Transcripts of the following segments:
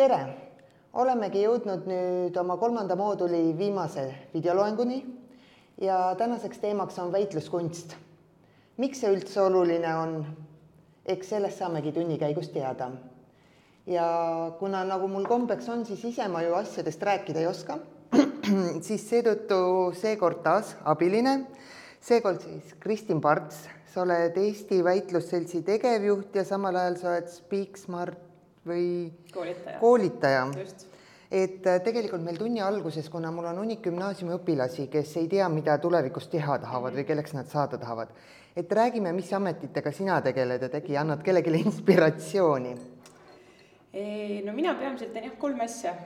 tere! olemegi jõudnud nüüd oma kolmanda mooduli viimase videoloenguni ja tänaseks teemaks on väitluskunst. miks see üldse oluline on? eks sellest saamegi tunni käigus teada. ja kuna nagu mul kombeks on, siis ise ma ju asjadest rääkida ei oska, siis seetõttu seekord taas abiline, seekord siis Kristin Parts, sa oled Eesti Väitlusseltsi tegevjuht ja samal ajal sa oled Speak Smart või koolitaja, koolitaja. et äh, tegelikult meil tunni alguses, kuna mul on hunnik gümnaasiumi õpilasi, kes ei tea, mida tulevikus teha tahavad või kelleks nad saada tahavad, et räägime, mis ametitega sina tegeled, et äkki annad kellelegi inspiratsiooni? no mina peamiselt teen jah kolme asja.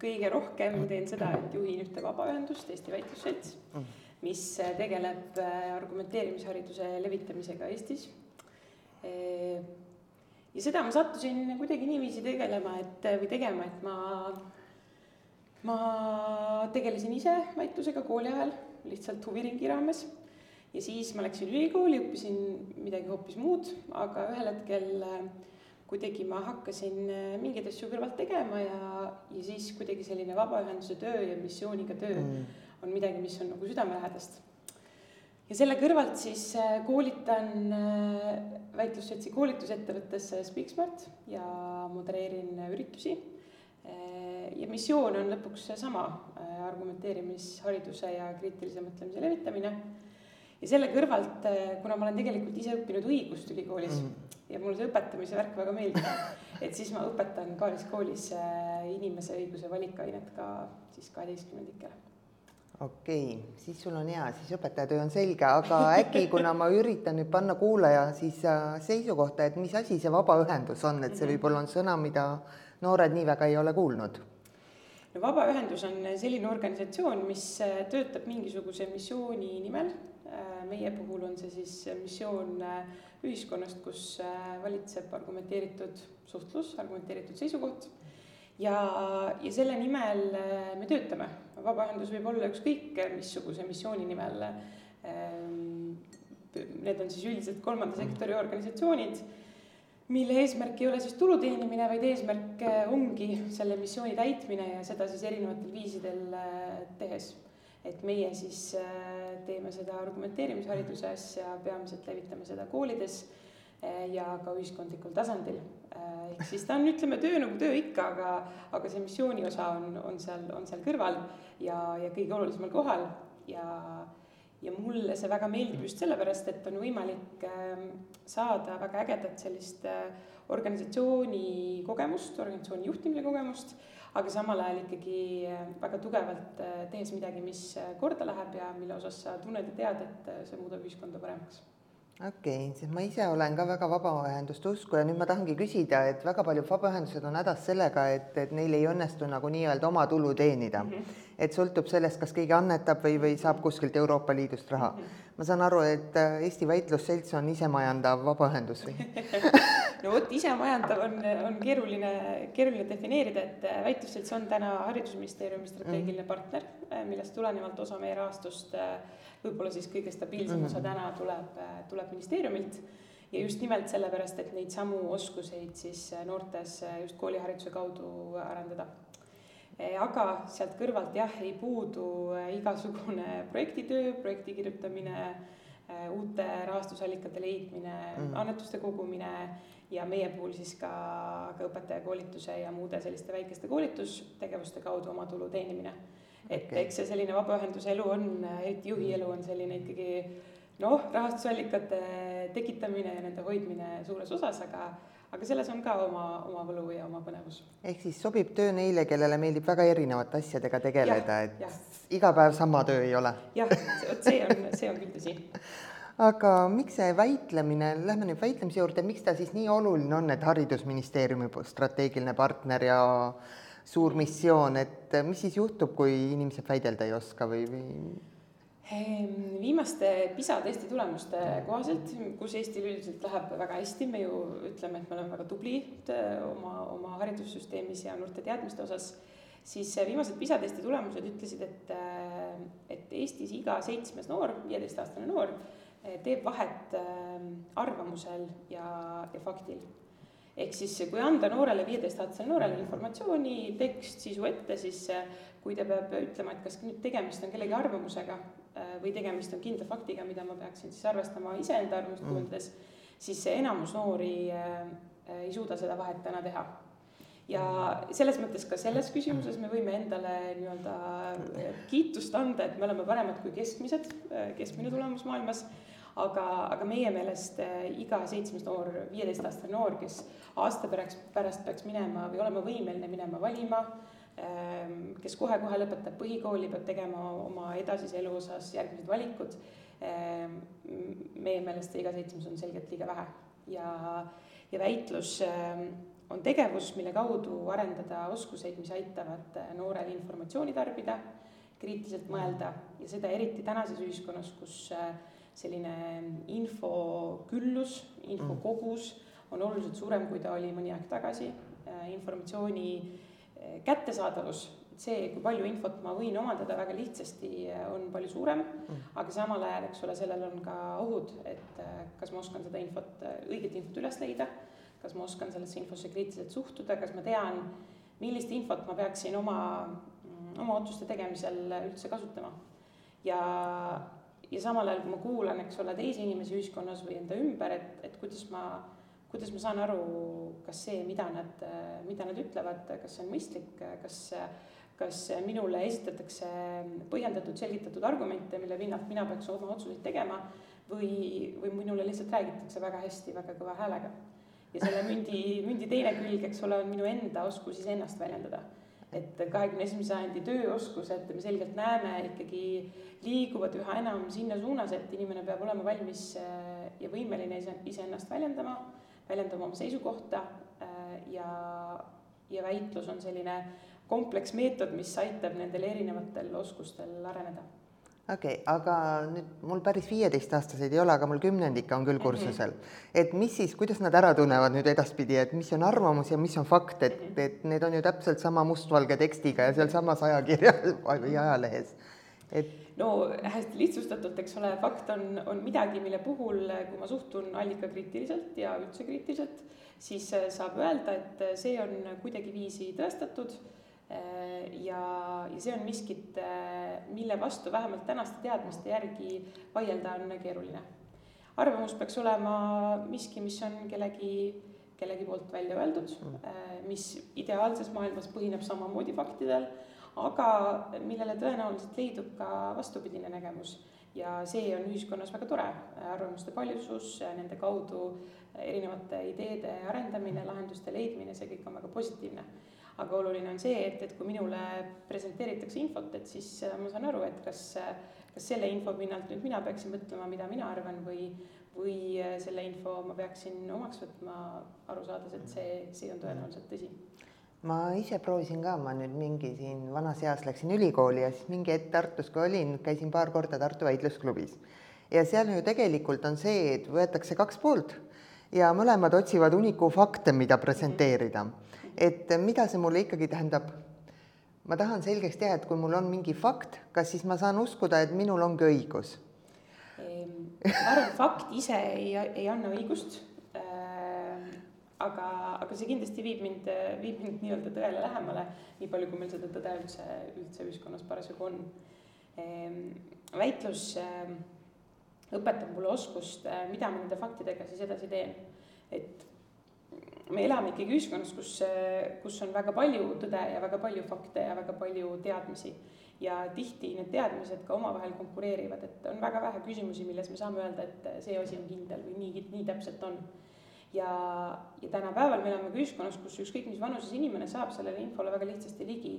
kõige rohkem teen seda, et juhin ühte vabaühendust, Eesti Väitlusselts, mis tegeleb äh, argumenteerimishariduse levitamisega Eestis ja seda ma sattusin kuidagi niiviisi tegelema, et või tegema, et ma, ma tegelesin ise väitlusega kooli ajal lihtsalt huviringi raames. ja siis ma läksin ülikooli, õppisin midagi hoopis muud, aga ühel hetkel äh, kuidagi ma hakkasin äh, mingeid asju kõrvalt tegema ja, ja siis kuidagi selline vabaühenduse töö ja missiooniga töö mm. on midagi, mis on nagu südamelähedast ja selle kõrvalt siis äh, koolitan äh, väitlusseltsi koolitusettevõttes Speaksmart ja modereerin üritusi. Äh, ja missioon on lõpuks seesama, argumenteerimishariduse ja kriitilise mõtlemise levitamine. ja selle kõrvalt, kuna ma olen tegelikult ise õppinud õigust ülikoolis mm -hmm. ja mulle see õpetamise värk väga meeldib, et siis ma õpetan Kaalis koolis inimese õiguse valikainet ka siis kaheteistkümnendikele okei okay,, siis sul on hea, siis õpetajatöö on selge, aga äkki kuna ma üritan nüüd panna kuulaja siis äh, seisukohta, et mis asi see vabaühendus on, et see mhm. võib-olla on sõna, mida noored nii väga ei ole kuulnud no vabaühendus on selline organisatsioon, mis äh, töötab mingisuguse missiooni nimel. Äh, meie puhul on see siis missioon ühiskonnast, kus valitseb argumenteeritud suhtlus, argumenteeritud seisukoht ja, ja selle nimel me töötame. Vabaühendus võib olla ükskõik missuguse missiooni nimel. Ähm, need on siis üldiselt kolmanda sektori organisatsioonid, mille eesmärk ei ole siis tulu teenimine, vaid eesmärk äh, ongi selle missiooni täitmine ja seda siis erinevatel viisidel äh, tehes. et meie siis teeme seda argumenteerimishariduse asja, peamiselt levitame seda koolides ja ka ühiskondlikul tasandil ehk siis ta on, ütleme, töö nagu töö ikka, aga, aga see missiooni osa on, on seal, on seal kõrval ja, ja kõige olulisemal kohal. Ja, ja mulle see väga meeldib just sellepärast, et on võimalik äh, saada väga ägedat sellist äh, organisatsiooni kogemust, organisatsiooni juhtimise kogemust, aga samal ajal ikkagi äh, väga tugevalt äh, tehes midagi, mis äh, korda läheb ja mille osas sa tunned ja tead, et äh, see muudab ühiskonda paremaks okei okay,, sest ma ise olen ka väga vabaühenduste usku ja nüüd ma tahangi küsida, et väga paljud vabaühendused on hädas sellega, et, et neil ei õnnestu nagu nii-öelda oma tulu teenida mm. -hmm. et sõltub sellest, kas keegi annetab või, või saab kuskilt Euroopa Liidust raha mm. -hmm. ma saan aru, et äh, Eesti Väitlusselts on isemajandav vabaühendus või no vot, isemajandav on, on keeruline, keeruline defineerida, et äh, Väitlusselts on täna Haridusministeeriumi strateegiline -hmm. partner, äh, millest tulenevalt osa meie rahastust võib-olla siis kõige stabiilsem osa täna tuleb, tuleb ministeeriumilt ja just nimelt sellepärast, et neid samu oskuseid siis noortes just koolihariduse kaudu arendada. aga sealt kõrvalt jah, ei puudu igasugune projektitöö, projekti kirjutamine, uute rahastusallikate leidmine mm, -hmm. annetuste kogumine ja meie puhul siis ka, ka õpetajakoolituse ja muude selliste väikeste koolitustegevuste kaudu oma tulu teenimine et okay. eks see selline vabaühenduse elu on, eriti juhi elu on selline ikkagi noh, rahastusallikate tekitamine ja nende hoidmine suures osas, aga, aga selles on ka oma, oma võlu ja oma põnevus. ehk siis sobib töö neile, kellele meeldib väga erinevate asjadega tegeleda, et ja. iga päev sama töö ei ole. jah, vot see on, see on küll tõsi aga miks see väitlemine, lähme nüüd väitlemise juurde, miks ta siis nii oluline on, et Haridusministeeriumi strateegiline partner ja suur missioon, et mis siis juhtub, kui inimesed väidelda ei oska või, või? Ehm, viimaste PISA testi tulemuste kohaselt, kus Eestil üldiselt läheb väga hästi, me ju ütleme, et me oleme väga tublid äh, oma, oma haridussüsteemis ja noorte teadmiste osas, siis viimased PISA testi tulemused ütlesid, et, et Eestis iga seitsmes noor, viieteistaastane noor, teeb vahet arvamusel ja, ja faktil. Ehk siis kui anda noorele, viieteistaastasele noorele informatsiooni, tekst, sisu ette, siis kui ta peab ütlema, et kas nüüd tegemist on kellegi arvamusega või tegemist on kindla faktiga, mida ma peaksin siis arvestama iseenda arvamust mm. kujundades, siis enamus noori ei suuda seda vahet täna teha. Ja selles mõttes ka selles küsimuses me võime endale nii-öelda kiitust anda, et me oleme paremad kui keskmised, keskmine tulemus maailmas, aga, aga meie meelest eh, iga seitsmes noor, viieteistaastane noor, kes aasta pärast, pärast peaks minema või olema võimeline minema valima, ehm, kes kohe-kohe lõpetab põhikooli, peab tegema oma edasise elu osas järgmised valikud, ehm, meie meelest iga seitsmes on selgelt liiga vähe. Ja, ja väitlus ehm, on tegevus, mille kaudu arendada oskuseid, mis aitavad noorel informatsiooni tarbida, kriitiliselt mõelda ja seda eriti tänases ühiskonnas, kus äh, selline infoküllus, infokogus on oluliselt suurem, kui ta oli mõni aeg tagasi. Äh, informatsiooni äh, kättesaadavus, see, kui palju infot ma võin omandada väga lihtsasti, on palju suurem, aga samal ajal, eks ole, sellel on ka ohud, et kas ma oskan seda infot, õiget infot üles leida kas ma oskan sellesse infosse kriitiliselt suhtuda, kas ma tean, millist infot ma peaksin oma, oma otsuste tegemisel üldse kasutama. ja, ja samal ajal, kui ma kuulan, eks ole, teisi inimesi ühiskonnas või enda ümber, et, et kuidas ma, kuidas ma saan aru, kas see, mida nad, mida nad ütlevad, kas see on mõistlik, kas kas minule esitatakse põhjendatud, selgitatud argumente, mille pinnalt mina peaks oma otsuseid tegema või, või minule lihtsalt räägitakse väga hästi, väga kõva häälega ja selle mündi, mündi teine külg, eks ole, on minu enda oskus iseennast väljendada. Et kahekümne esimese sajandi tööoskused, me selgelt näeme, ikkagi liiguvad üha enam sinna suunas, et inimene peab olema valmis äh, ja võimeline ise, iseennast väljendama, väljendama oma seisukohta äh, ja, ja väitlus on selline kompleksmeetod, mis aitab nendel erinevatel oskustel areneda okei okay,, aga nüüd mul päris viieteistaastaseid ei ole, aga mul kümnendik on küll mhm. kursusel et mis siis, kuidas nad ära tunnevad nüüd edaspidi, et mis on arvamus ja mis on fakt, et et need on ju täpselt sama mustvalge tekstiga ja sealsamas ajakirjas või ajalehes, et. no hästi lihtsustatult, eks ole, fakt on, on midagi, mille puhul, kui ma suhtun allikakriitiliselt ja üldse kriitiliselt, siis saab öelda, et see on kuidagiviisi tõestatud ja, ja see on miskit, äh, mille vastu vähemalt tänaste teadmiste järgi vaielda on keeruline. arvamus peaks olema miski, mis on kellegi, kellegi poolt välja öeldud, äh, mis ideaalses maailmas põhineb samamoodi faktidel, aga millele tõenäoliselt leidub ka vastupidine nägemus. ja see on ühiskonnas väga tore, arvamuste paljusus, nende kaudu erinevate ideede arendamine, lahenduste leidmine, see kõik on väga positiivne aga oluline on see, et, et kui minule presenteeritakse infot, et siis äh, ma saan aru, et kas, äh, kas selle info pinnalt nüüd mina peaksin mõtlema, mida mina arvan või, või äh, selle info ma peaksin omaks võtma, aru saades, et see, see on tõenäoliselt tõsi ma ise proovisin ka, ma nüüd mingi siin vanas eas läksin ülikooli ja siis mingi hetk Tartus, kui olin, käisin paar korda Tartu väitlusklubis. ja seal ju tegelikult on see, et võetakse kaks poolt ja mõlemad otsivad uniku fakte, mida presenteerida mm. -hmm et mida see mulle ikkagi tähendab. ma tahan selgeks teha, et kui mul on mingi fakt, kas siis ma saan uskuda, et minul ongi õigus? Ehm, ma arvan, et fakt ise ei, ei anna õigust äh,. aga, aga see kindlasti viib mind, viib mind nii-öelda tõele lähemale, nii palju, kui meil seda tõde üldse, üldse ühiskonnas parasjagu on äh,. väitlus õpetab mulle oskust, mida ma nende faktidega siis edasi teen. et me elame ikkagi ühiskonnas, kus, kus on väga palju tõde ja väga palju fakte ja väga palju teadmisi. ja tihti need teadmised ka omavahel konkureerivad, et on väga vähe küsimusi, milles me saame öelda, et see asi on kindel või nii, nii täpselt on. ja, ja tänapäeval me elame ka ühiskonnas, kus ükskõik mis vanuses inimene saab sellele infole väga lihtsasti ligi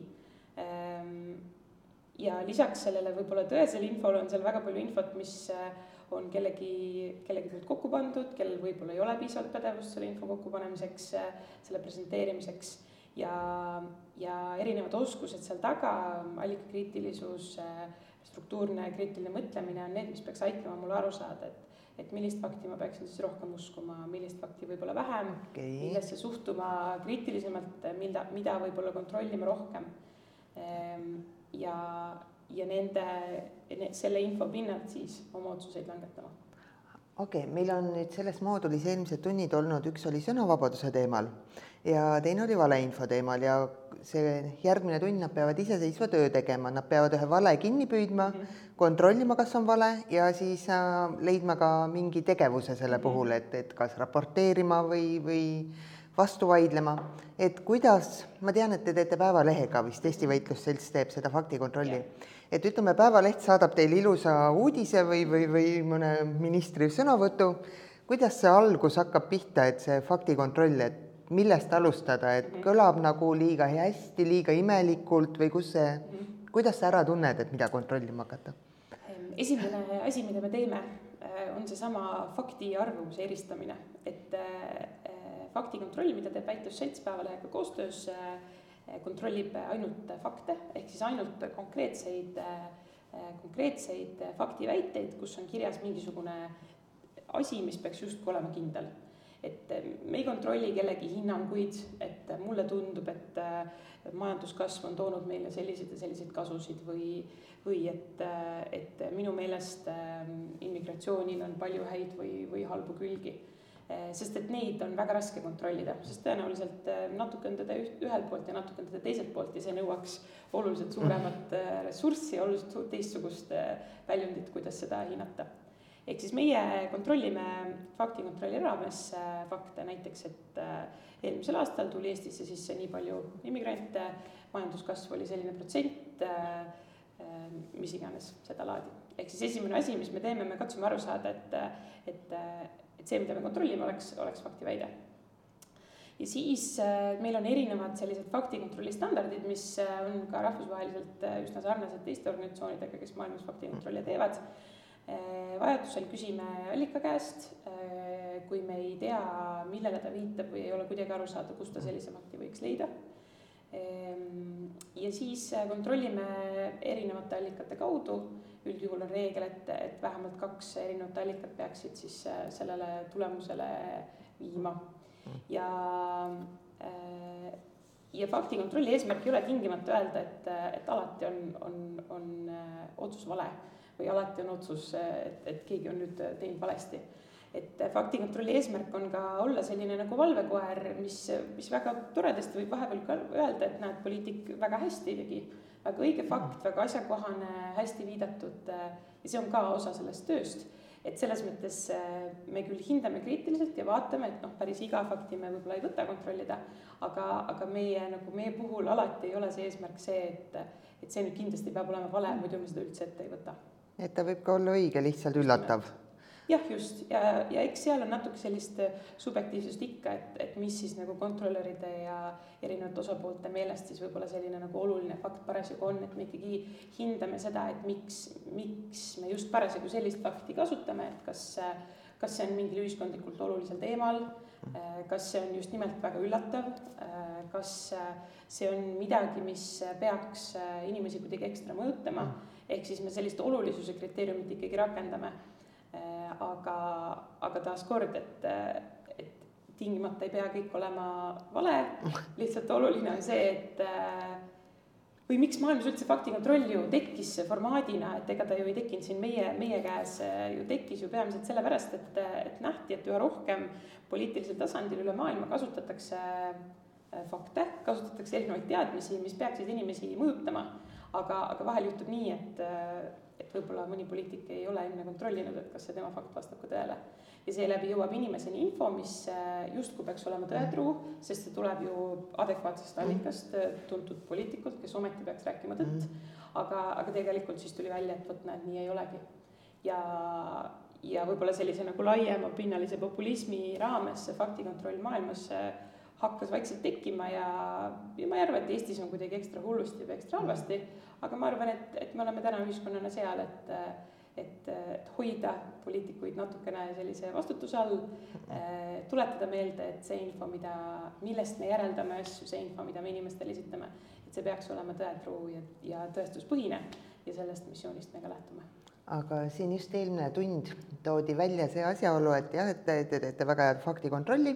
ehm, ja lisaks sellele võib-olla tõesele infole on seal väga palju infot, mis on kellegi, kellegi poolt kokku pandud, kellel võib-olla ei ole piisavalt pädevust selle info kokkupanemiseks, selle presenteerimiseks ja, ja erinevad oskused seal taga, allikakriitilisus, struktuurne kriitiline mõtlemine on need, mis peaks aitama mul aru saada, et et millist fakti ma peaksin siis rohkem uskuma, millist fakti võib-olla vähem okay., millesse suhtuma kriitilisemalt, mida, mida võib-olla kontrollima rohkem. Ehm, ja, ja nende, selle info pinnalt siis oma otsuseid langetama. okei okay,, meil on nüüd selles moodulis eelmised tunnid olnud, üks oli sõnavabaduse teemal ja teine oli valeinfo teemal ja see järgmine tund nad peavad iseseisva töö tegema, nad peavad ühe vale kinni püüdma mm, -hmm. kontrollima, kas on vale ja siis äh, leidma ka mingi tegevuse selle mhm. puhul, et, et kas raporteerima või, või vastu vaidlema, et kuidas, ma tean, et te teete Päevalehega vist, Eesti Võitlusselts teeb seda faktikontrolli yeah et ütleme, Päevaleht saadab teile ilusa uudise või, või, või mõne ministri sõnavõtu, kuidas see algus hakkab pihta, et see faktikontroll, et millest alustada, et mhm. kõlab nagu liiga hästi, liiga imelikult või kus see, mhm. kuidas sa ära tunned, et mida kontrollima hakata? esimene asi, mida me teeme, äh, on seesama fakti ja arvamuse eristamine, et äh, faktikontroll, mida teeb väitlusselts Päevalehega koostöös äh, kontrollib ainult fakte, ehk siis ainult konkreetseid, konkreetseid faktiväiteid, kus on kirjas mingisugune asi, mis peaks justkui olema kindel. et me ei kontrolli kellegi hinnanguid, et mulle tundub, et majanduskasv on toonud meile selliseid ja selliseid kasusid või, või et, et minu meelest immigratsioonil on palju häid või, või halbu külgi sest et neid on väga raske kontrollida, sest tõenäoliselt eh, natuke on teda ühelt poolt ja natuke on teda teiselt poolt ja see nõuaks oluliselt suuremat eh, ressurssi oluliselt teistsugust väljundit, kuidas seda hinnata. ehk siis meie kontrollime faktikontrolli raames fakte, näiteks et eelmisel aastal tuli Eestisse sisse nii palju immigrante, majanduskasv oli selline protsent, mis iganes sedalaadi. ehk siis esimene asi, mis me teeme, me katsume aru saada, et, et et see, mida me kontrollime, oleks, oleks faktiväide. ja siis äh, meil on erinevad sellised faktikontrolli standardid, mis äh, on ka rahvusvaheliselt äh, üsna sarnased teiste organisatsioonidega, kes maailmas faktikontrolle teevad. vajadusel küsime allika käest, kui me ei tea, millele ta viitab või ei ole kuidagi aru saada, kust ta sellise fakti võiks leida ehm, ja siis kontrollime erinevate allikate kaudu üldjuhul on reegel, et, et vähemalt kaks erinevat allikat peaksid siis äh, sellele tulemusele viima. ja, äh, ja faktikontrolli eesmärk ei ole tingimata öelda, et, et alati on, on, on äh, otsus vale või alati on otsus, et, et keegi on nüüd teinud valesti et faktikontrolli eesmärk on ka olla selline nagu valvekoer, mis, mis väga toredasti võib vahepeal ka öelda, et näed, poliitik väga hästi tegi väga õige fakt, väga asjakohane, hästi viidatud äh, ja see on ka osa sellest tööst. et selles mõttes äh, me küll hindame kriitiliselt ja vaatame, et noh, päris iga fakti me võib-olla ei võta kontrollida, aga, aga meie nagu meie puhul alati ei ole see eesmärk see, et, et see nüüd kindlasti peab olema vale, muidu me seda üldse ette ei võta. et ta võib ka olla õige, lihtsalt üllatav jah, just. Ja, ja eks seal on natuke sellist äh, subjektiivsust ikka, et, et mis siis nagu kontrolöride ja erinevate osapoolte meelest siis võib-olla selline nagu oluline fakt parasjagu on, et me ikkagi hindame seda, et miks, miks me just parasjagu sellist fakti kasutame, et kas, kas see on mingil ühiskondlikult olulisel teemal, äh, kas see on just nimelt väga üllatav, äh, kas see on midagi, mis peaks inimesi kuidagi ekstra mõjutama, ehk siis me sellist olulisuse kriteeriumit ikkagi rakendame aga, aga taaskord, et, et tingimata ei pea kõik olema vale, lihtsalt oluline on see, et või miks maailmas üldse faktikontroll ju tekkis formaadina, et ega ta ju ei tekkinud siin meie, meie käes, ju tekkis ju peamiselt sellepärast, et, et nähti, et üha rohkem poliitilisel tasandil üle maailma kasutatakse fakte, kasutatakse erinevaid teadmisi, mis peaksid inimesi mõjutama, aga, aga vahel juhtub nii, et et võib-olla mõni poliitik ei ole enne kontrollinud, et kas see tema fakt vastab ka tõele. ja seeläbi jõuab inimeseni info, mis äh, justkui peaks olema tõetruu, sest see tuleb ju adekvaatsest allikast, äh, tuntud poliitikult, kes ometi peaks rääkima tõtt. Mhm. aga, aga tegelikult siis tuli välja, et vot näed, nii ei olegi. ja, ja võib-olla sellise nagu laiema pinnalise populismi raames see faktikontroll maailmas äh, hakkas vaikselt tekkima ja, ja ma ei arva, et Eestis on kuidagi ekstra hullusti või ekstra halvasti, aga ma arvan, et, et me oleme täna ühiskonnana seal, et et, et hoida poliitikuid natukene sellise vastutuse all, tuletada meelde, et see info, mida, millest me järeldame asju, see info, mida me inimestele esitame, et see peaks olema tõetruu ja, ja tõestuspõhine ja sellest missioonist me ka lähtume. Aga siin just eelmine tund toodi välja see asjaolu, et jah, et te teete väga head faktikontrolli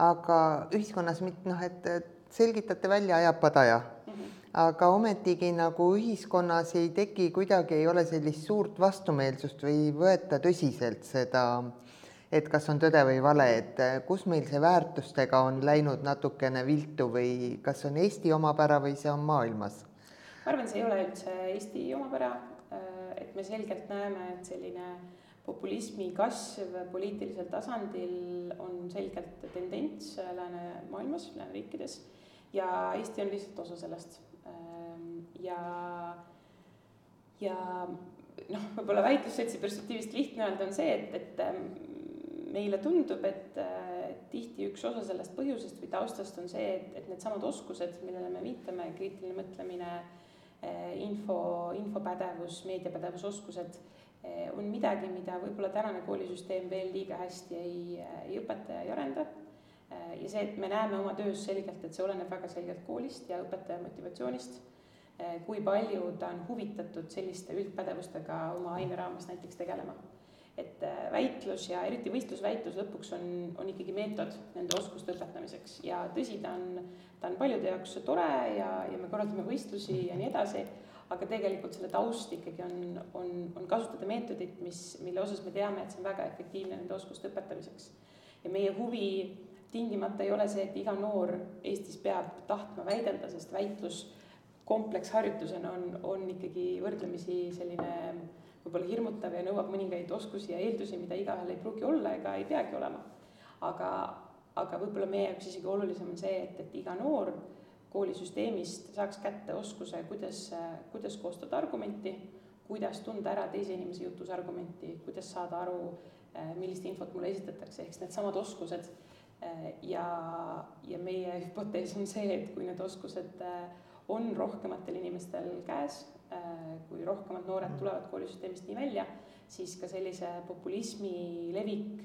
aga ühiskonnas mitte noh, et selgitate välja, ajab padaja mm. -hmm. aga ometigi nagu ühiskonnas ei teki kuidagi, ei ole sellist suurt vastumeelsust või ei võeta tõsiselt seda, et kas on tõde või vale, et kus meil see väärtustega on läinud natukene viltu või kas on Eesti omapära või see on maailmas? ma arvan, see ei ole üldse Eesti omapära, et me selgelt näeme, et selline populismi kasv poliitilisel tasandil on selgelt tendents läänemaailmas, lääneriikides. Ja Eesti on lihtsalt osa sellest. Ja, ja noh, võib-olla väitlusseltsi perspektiivist lihtne öelda on see, et, et ähm, meile tundub, et tihti üks osa sellest põhjusest või taustast on see, et, et needsamad oskused, millele me viitame, kriitiline mõtlemine, äh, info, infopädevus, meediapädevus, oskused, äh, on midagi, mida võib-olla tänane koolisüsteem veel liiga hästi ei, ei õpeta ja ei arenda. Äh, ja see, et me näeme oma töös selgelt, et see oleneb väga selgelt koolist ja õpetaja motivatsioonist Eh, kui palju ta on huvitatud selliste üldpädevustega oma aine raames näiteks tegelema. et eh, väitlus ja eriti võistlusväitlus lõpuks on, on ikkagi meetod nende oskuste õpetamiseks ja tõsi, ta on, ta on paljude jaoks tore ja, ja me korraldame võistlusi ja nii edasi, aga tegelikult selle taust ikkagi on, on, on kasutada meetodit, mis, mille osas me teame, et see on väga efektiivne nende oskuste õpetamiseks. ja meie huvi tingimata ei ole see, et iga noor Eestis peab tahtma väidelda, sest väitlus kompleksharjutusena on, on ikkagi võrdlemisi selline võib-olla hirmutav ja nõuab mõningaid oskusi ja eeldusi, mida igaühel ei pruugi olla ega ei peagi olema. aga, aga võib-olla meie jaoks isegi olulisem on see, et, et iga noor koolisüsteemist saaks kätte oskuse, kuidas, kuidas koostada argumenti, kuidas tunda ära teise inimese jutus argumenti, kuidas saada aru, millist infot mulle esitatakse, ehk siis needsamad oskused. ja, ja meie hüpotees on see, et kui need oskused on rohkematel inimestel käes, kui rohkemad noored tulevad koolisüsteemist nii välja, siis ka sellise populismi levik,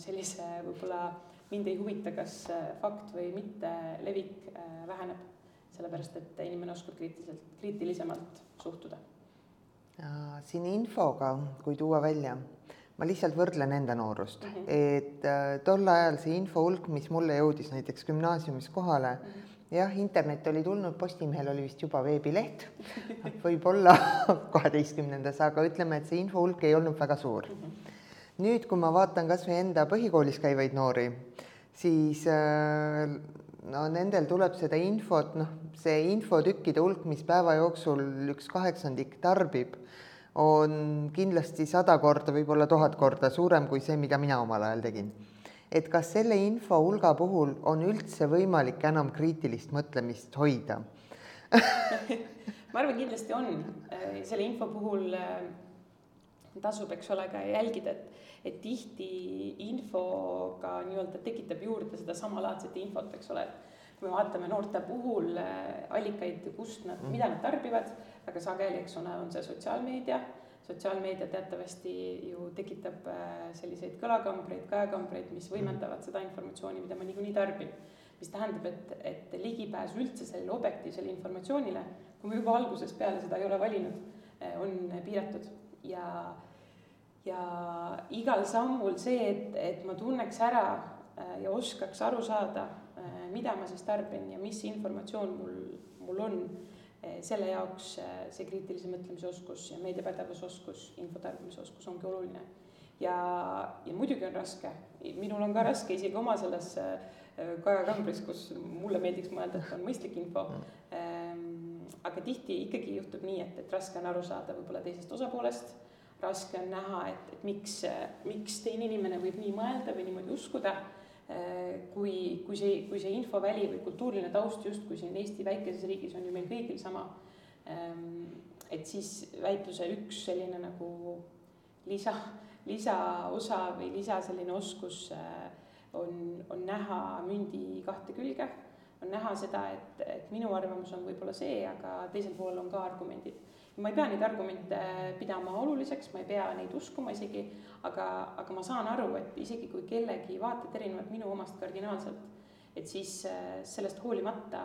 sellise võib-olla mind ei huvita, kas äh, fakt või mitte levik äh, väheneb, sellepärast et inimene oskab kriitiliselt, kriitilisemalt suhtuda. siin infoga, kui tuua välja, ma lihtsalt võrdlen enda noorust mm, -hmm. et tol ajal see info hulk, mis mulle jõudis näiteks gümnaasiumis kohale mm, -hmm jah, internet oli tulnud, Postimehel oli vist juba veebileht, võib-olla kaheteistkümnendas, aga ütleme, et see info hulk ei olnud väga suur. nüüd, kui ma vaatan kas või enda põhikoolis käivaid noori, siis äh, no nendel tuleb seda infot, noh, see infotükkide hulk, mis päeva jooksul üks kaheksandik tarbib, on kindlasti sada korda, võib-olla tuhat korda suurem kui see, mida mina omal ajal tegin et kas selle info hulga puhul on üldse võimalik enam kriitilist mõtlemist hoida ma arvan, kindlasti on. Äh, selle info puhul äh, tasub, eks ole, ka jälgida, et, et tihti infoga nii-öelda tekitab juurde seda samalaadset infot, eks ole, et kui me vaatame noorte puhul äh, allikaid, kust nad, mida nad tarbivad, väga sageli, eks ole, on see sotsiaalmeedia. Sotsiaalmeedia teatavasti ju tekitab äh, selliseid kõlakambreid, käekambreid, mis võimendavad seda informatsiooni, mida ma niikuinii tarbin. mis tähendab, et, et ligipääs üldse sellele objektiivsele informatsioonile, kui ma juba algusest peale seda ei ole valinud, äh, on piiratud ja, ja igal sammul see, et, et ma tunneks ära äh, ja oskaks aru saada, mida ma siis tarbin ja mis informatsioon mul, mul on Eh, selle jaoks see kriitilise mõtlemise oskus ja meediapädevusoskus, infotarbimisoskus ongi oluline. ja, ja muidugi on raske, minul on ka raske isegi oma selles Kaja Kambris, kus mulle meeldiks mõelda, et on mõistlik info. Ehm, aga tihti ikkagi juhtub nii, et, et raske on aru saada võib-olla teisest osapoolest, raske on näha, et, et miks, miks teine inimene võib nii mõelda või niimoodi uskuda. Äh, kui, kui see, kui see infoväli või kultuuriline taust justkui siin Eesti väikeses riigis on ju meil kõigil sama, ähm, et siis väitluse üks selline nagu lisa, lisaosa või lisa selline oskus äh, on, on näha mündi kahte külge, on näha seda, et, et minu arvamus on võib-olla see, aga teisel poolel on ka argumendid ma ei pea neid argumente pidama oluliseks, ma ei pea neid uskuma isegi, aga, aga ma saan aru, et isegi kui kellegi vaated erinevad minu omast kardinaalselt, et siis äh, sellest hoolimata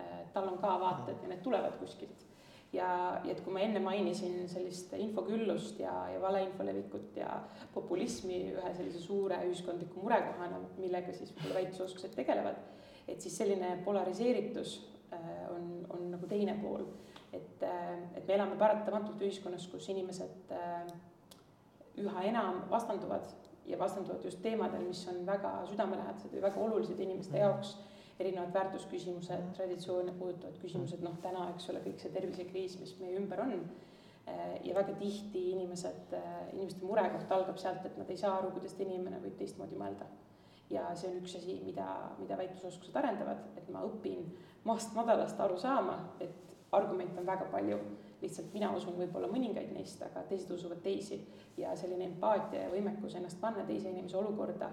äh, tal on ka vaated ja need tulevad kuskilt. ja, ja et kui ma enne mainisin sellist infoküllust ja, ja valeinfo levikut ja populismi ühe sellise suure ühiskondliku murekohana, millega siis võib-olla väitlusoskused tegelevad, et siis selline polariseeritus äh, on, on nagu teine pool. et, et me elame paratamatult ühiskonnas, kus inimesed üha enam vastanduvad ja vastanduvad just teemadel, mis on väga südamelähedased või väga olulised inimeste jaoks, erinevad väärtusküsimused, traditsioone puudutavad küsimused, noh täna, eks ole, kõik see tervisekriis, mis meie ümber on, ja väga tihti inimesed, inimeste murekoht algab sealt, et nad ei saa aru, kuidas inimene võib teistmoodi mõelda. Ja see on üks asi, mida, mida väitlusoskused arendavad, et ma õpin maast madalast aru saama, et argumente on väga palju lihtsalt mina usun võib-olla mõningaid neist, aga teised usuvad teisi. ja selline empaatia ja võimekus ennast panna teise inimese olukorda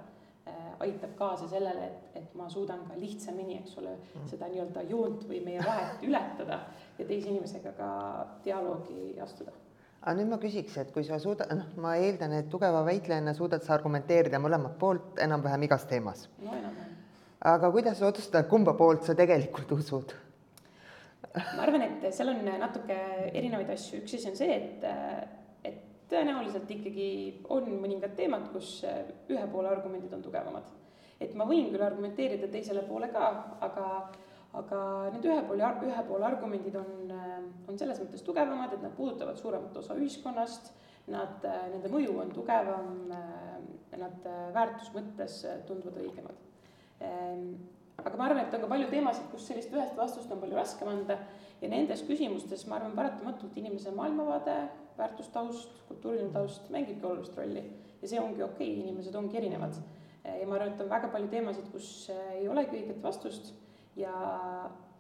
äh, aitab kaasa sellele, et, et ma suudan ka lihtsamini, eks ole mm., seda nii-öelda joont või meie vahet ületada ja teise inimesega ka dialoogi astuda aga nüüd ma küsiks, et kui sa suudad, noh, ma eeldan, et tugeva väitlejana suudad sa argumenteerida mõlemat poolt enam-vähem igas teemas. no enam-vähem. aga kuidas sa otsustad, kumba poolt sa tegelikult usud? ma arvan, et seal on natuke erinevaid asju, üks asi on see, et, et tõenäoliselt ikkagi on mõningad teemad, kus ühe poole argumendid on tugevamad. et ma võin küll argumenteerida teisele poole ka, aga, aga need ühe poole, ühe poole argumendid on, on selles mõttes tugevamad, et nad puudutavad suuremat osa ühiskonnast, nad, nende mõju on tugevam, nad väärtusmõttes tunduvad õigemad. Aga ma arvan, et on ka palju teemasid, kus sellist ühest vastust on palju raskem anda. Ja nendes küsimustes ma arvan, paratamatult inimese maailmavaade, väärtustaust, kultuuriline taust mängibki olulist rolli. Ja see ongi okei okay,, inimesed ongi erinevad. ja ma arvan, et on väga palju teemasid, kus ei olegi õiget vastust ja,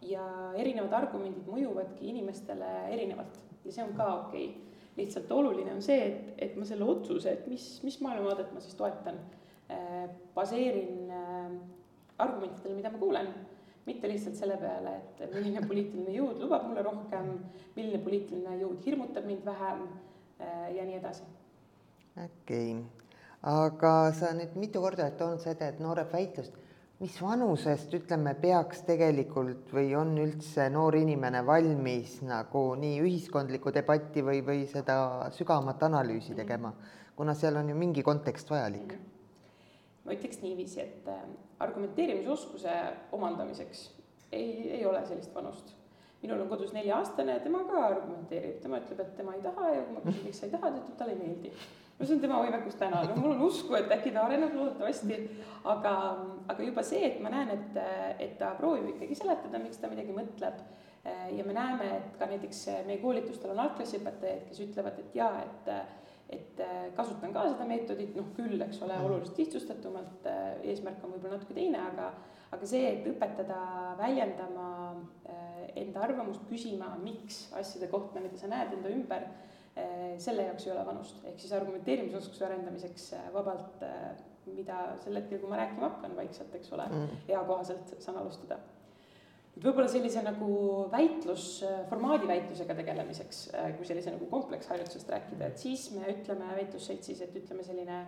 ja erinevad argumendid mõjuvadki inimestele erinevalt ja see on ka okei okay. lihtsalt oluline on see, et, et ma selle otsuse, et mis, mis maailmavaadet ma siis toetan, baseerin argumentidele, mida ma kuulen, mitte lihtsalt selle peale, et milline poliitiline jõud lubab mulle rohkem, milline poliitiline jõud hirmutab mind vähem äh, ja nii edasi. okei okay., aga sa nüüd mitu korda oled toonud seda, et nooreb väitlust, mis vanusest, ütleme, peaks tegelikult või on üldse noor inimene valmis nagu nii ühiskondlikku debatti või, või seda sügavamat analüüsi tegema, kuna seal on ju mingi kontekst vajalik ma ütleks niiviisi, et äh, argumenteerimisoskuse omandamiseks ei, ei ole sellist vanust. minul on kodus nelja-aastane ja tema ka argumenteerib, tema ütleb, et tema ei taha ja kui ma küsin, miks sa ei taha, ta ütleb, talle ei meeldi. No see on tema võimekus täna, no mul on usku, et äkki ta areneb loodetavasti, aga, aga juba see, et ma näen, et, et ta proovib ikkagi seletada, miks ta midagi mõtleb. Ja me näeme, et ka näiteks meie koolitustel on algklassiõpetajaid, kes ütlevad, et jaa, et et kasutan ka seda meetodit, noh küll, eks ole, mm. oluliselt lihtsustatumalt, eesmärk on võib-olla natuke teine, aga aga see, et õpetada väljendama enda arvamust, küsima, miks asjade kohta, mida sa näed enda ümber, selle jaoks ei ole vanust, ehk siis argumenteerimisoskuse arendamiseks vabalt, mida sel hetkel, kui ma rääkima hakkan vaikselt, eks ole mm., eakohaselt saan alustada võib-olla sellise nagu väitlus, formaadi väitlusega tegelemiseks, äh, kui sellise nagu kompleksharjutusest rääkida, et siis me ütleme väitlusseltsis, et ütleme selline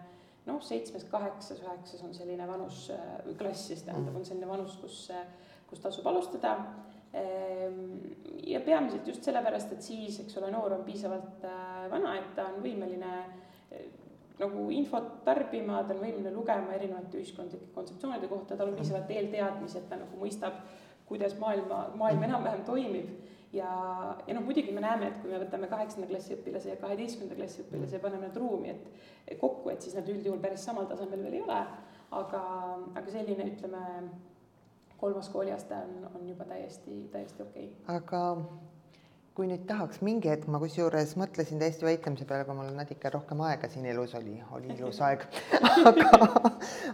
noh, seitsmes, kaheksas, üheksas on selline vanus, äh, klass siis tähendab, on selline vanus, kus, äh, kus tasub alustada. Ehm, ja peamiselt just sellepärast, et siis, eks ole, noor on piisavalt vana, et ta on võimeline nagu infot tarbima, ta on võimeline lugema erinevate ühiskondlike kontseptsioonide kohta, tal on piisavalt eelteadmisi, et ta nagu mõistab kuidas maailma, maailm enam-vähem toimib. ja, ja noh, muidugi me näeme, et kui me võtame kaheksanda klassi õpilase ja kaheteistkümnenda klassi õpilase ja paneme nad ruumi, et kokku, et siis nad üldjuhul päris samal tasemel veel ei ole. aga, aga selline, ütleme, kolmas kooliaste on, on juba täiesti, täiesti okei okay.. aga kui nüüd tahaks mingi hetk, ma kusjuures mõtlesin täiesti väitlemise peale, kui mul natuke rohkem aega siin elus oli, oli ilus aeg aga,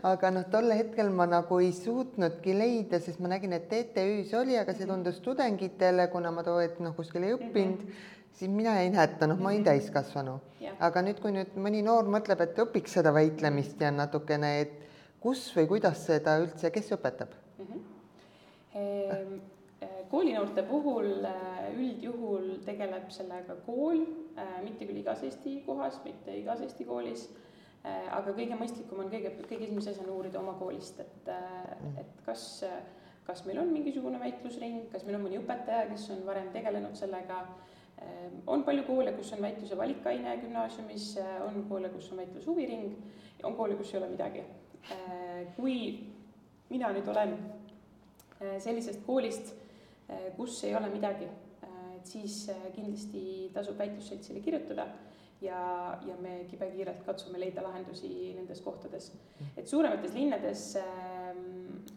aga noh, tol hetkel ma nagu ei suutnudki leida, sest ma nägin, et TTÜ-s oli, aga see tundus tudengitele, kuna ma too hetk noh, kuskil ei õppinud mm, -hmm. siis mina jäin hätta, noh, ma olin mhm. täiskasvanu yeah.. aga nüüd, kui nüüd mõni noor mõtleb, et õpiks seda väitlemist ja natukene, et kus või kuidas seda üldse, kes õpetab mm? -hmm. Ehm koolinoorte puhul äh, üldjuhul tegeleb sellega kool, äh, mitte küll igas Eesti kohas, mitte igas Eesti koolis, aga kõige mõistlikum on kõige, kõige esimese asjana uurida oma koolist, et, et kas, kas meil on mingisugune väitlusring, kas meil on mõni õpetaja, kes on varem tegelenud sellega, on palju koole, kus on väitluse valikaine gümnaasiumis, on koole, kus on väitlushuviring, on koole, kus ei ole midagi. kui mina nüüd olen sellisest koolist kus ei ole midagi, et siis kindlasti tasub väitlusseltsile kirjutada ja, ja me kibekiirelt katsume leida lahendusi nendes kohtades. et suuremates linnades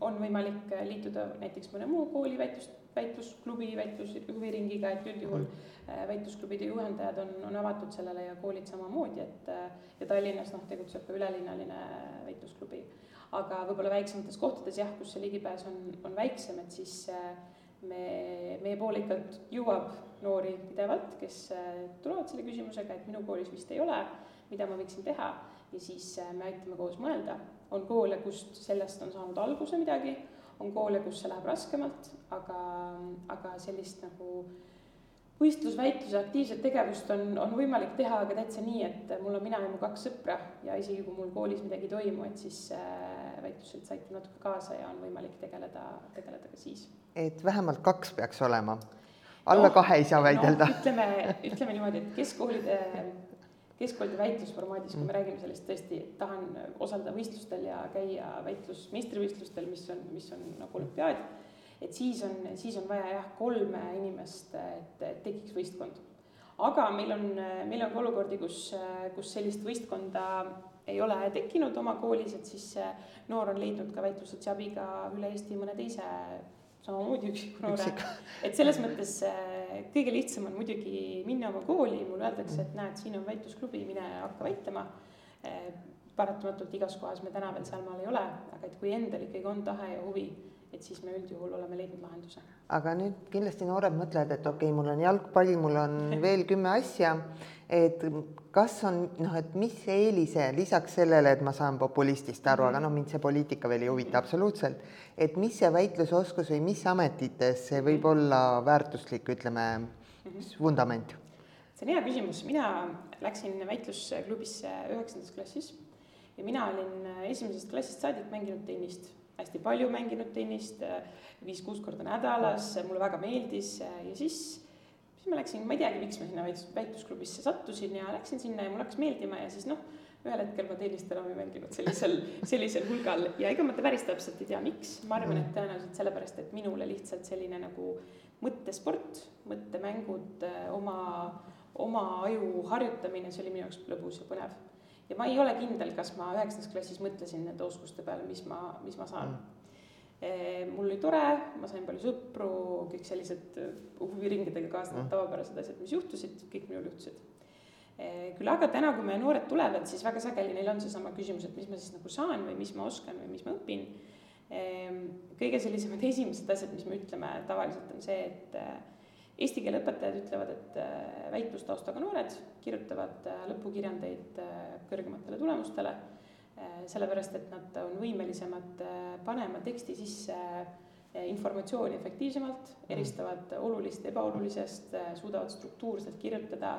on võimalik liituda näiteks mõne muu kooli väitlus, väitlusklubi, väitlushuviringiga, et üldjuhul väitlusklubide juhendajad on, on avatud sellele ja koolid samamoodi, et ja Tallinnas noh, tegutseb ka ülelinnaline väitlusklubi aga võib-olla väiksemates kohtades jah, kus see ligipääs on, on väiksem, et siis äh, me, meie poole ikka jõuab noori pidevalt, kes äh, tulevad selle küsimusega, et minu koolis vist ei ole, mida ma võiksin teha, ja siis äh, me aitame koos mõelda. on koole, kust sellest on saanud alguse midagi, on koole, kus see läheb raskemalt, aga, aga sellist nagu võistlusväitluse aktiivset tegevust on, on võimalik teha aga täitsa nii, et mul on mina ja mu kaks sõpra ja isegi kui mul koolis midagi ei toimu, et siis väitluselt aitab natuke kaasa ja on võimalik tegeleda, tegeleda ka siis. et vähemalt kaks peaks olema? alla no, kahe ei saa väidelda no,? ütleme, ütleme niimoodi, et keskkoolide, keskkoolide väitlusformaadis, kui me räägime sellest tõesti, tahan osaleda võistlustel ja käia väitlus meistrivõistlustel, mis on, mis on nagu olümpiaad, et siis on, siis on vaja jah, kolme inimest, et, tekiks võistkond. aga meil on, meil on ka olukordi, kus, kus sellist võistkonda ei ole tekkinud oma koolis, et siis noor on leidnud ka väitlussotsi-abiga üle Eesti mõne teise samamoodi üksiku noore. et selles mõttes kõige lihtsam on muidugi minna oma kooli, mulle öeldakse, et näed, siin on väitlusklubi, mine hakka väitlema. Paratamatult igas kohas me täna veel sealmaal ei ole, aga et kui endal ikkagi on tahe ja huvi et siis me üldjuhul oleme leidnud lahenduse. aga nüüd kindlasti noored mõtlevad, et okei okay,, mul on jalgpall, mul on veel kümme asja, et kas on noh, et mis eelise lisaks sellele, et ma saan populistist aru aga noh, mind see poliitika veel ei huvita absoluutselt, et mis see väitlusoskus või mis ametites see võib mhm. olla väärtuslik, ütleme mm, -hmm. vundament? see on hea küsimus, mina läksin väitlusklubisse üheksandas klassis ja mina olin esimesest klassist saadik mänginud tennist hästi palju mänginud tennist, viis-kuus korda nädalas, mulle väga meeldis ja siis, siis ma läksin, ma ei teagi, miks ma sinna väitlusklubisse sattusin ja läksin sinna ja mulle hakkas meeldima ja siis noh, ühel hetkel ma tennist enam ei mänginud sellisel, sellisel hulgal ja ega ma päris täpselt ei tea, miks, ma arvan, et tõenäoliselt sellepärast, et minule lihtsalt selline nagu mõttesport, mõttemängud, oma, oma aju harjutamine, see oli minu jaoks lõbus ja põnev ja ma ei ole kindel, kas ma üheksandas klassis mõtlesin nende oskuste peale, mis ma, mis ma saan mm mul oli tore, ma sain palju sõpru, kõik sellised huviringidega kaasnevad mm. tavapärased asjad, mis juhtusid, kõik minul juhtusid. küll aga täna, kui meie noored tulevad, siis väga sageli neil on seesama küsimus, et mis ma siis nagu saan või mis ma oskan või mis ma õpin. kõige sellisemad esimesed asjad, mis me ütleme tavaliselt on see, et Eesti keele õpetajad ütlevad, et äh, väitlustaustaga noored kirjutavad äh, lõpukirjandeid äh, kõrgematele tulemustele, sellepärast et nad on võimelisemad panema teksti sisse informatsiooni efektiivsemalt, eristavad olulist ebaolulisest, suudavad struktuurselt kirjutada,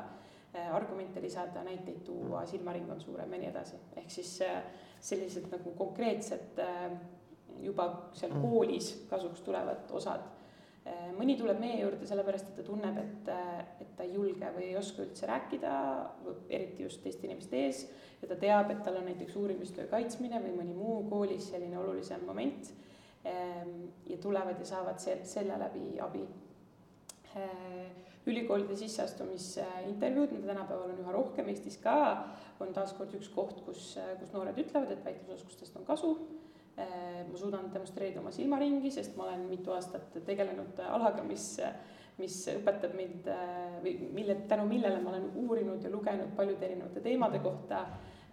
argumente lisada, näiteid tuua, silmaring on suurem ja nii edasi. ehk siis sellised nagu konkreetsed juba seal mm. koolis kasuks tulevad osad mõni tuleb meie juurde sellepärast, et ta tunneb, et, äh, et ta ei julge või ei oska üldse rääkida, eriti just teiste inimeste ees, ja ta teab, et tal on näiteks uurimistöö kaitsmine või mõni muu koolis selline olulisem moment ähm, ja tulevad ja saavad se-, selle läbi abi. Äh, ülikoolide sisseastumisintervjuud, mida tänapäeval on üha rohkem Eestis ka, on taaskord üks koht, kus, kus noored ütlevad, et väitlusoskustest on kasu ma suudan demonstreerida oma silmaringi, sest ma olen mitu aastat tegelenud alaga, mis, mis õpetab mind äh, või mille, tänu millele ma olen uurinud ja lugenud paljude erinevate teemade kohta,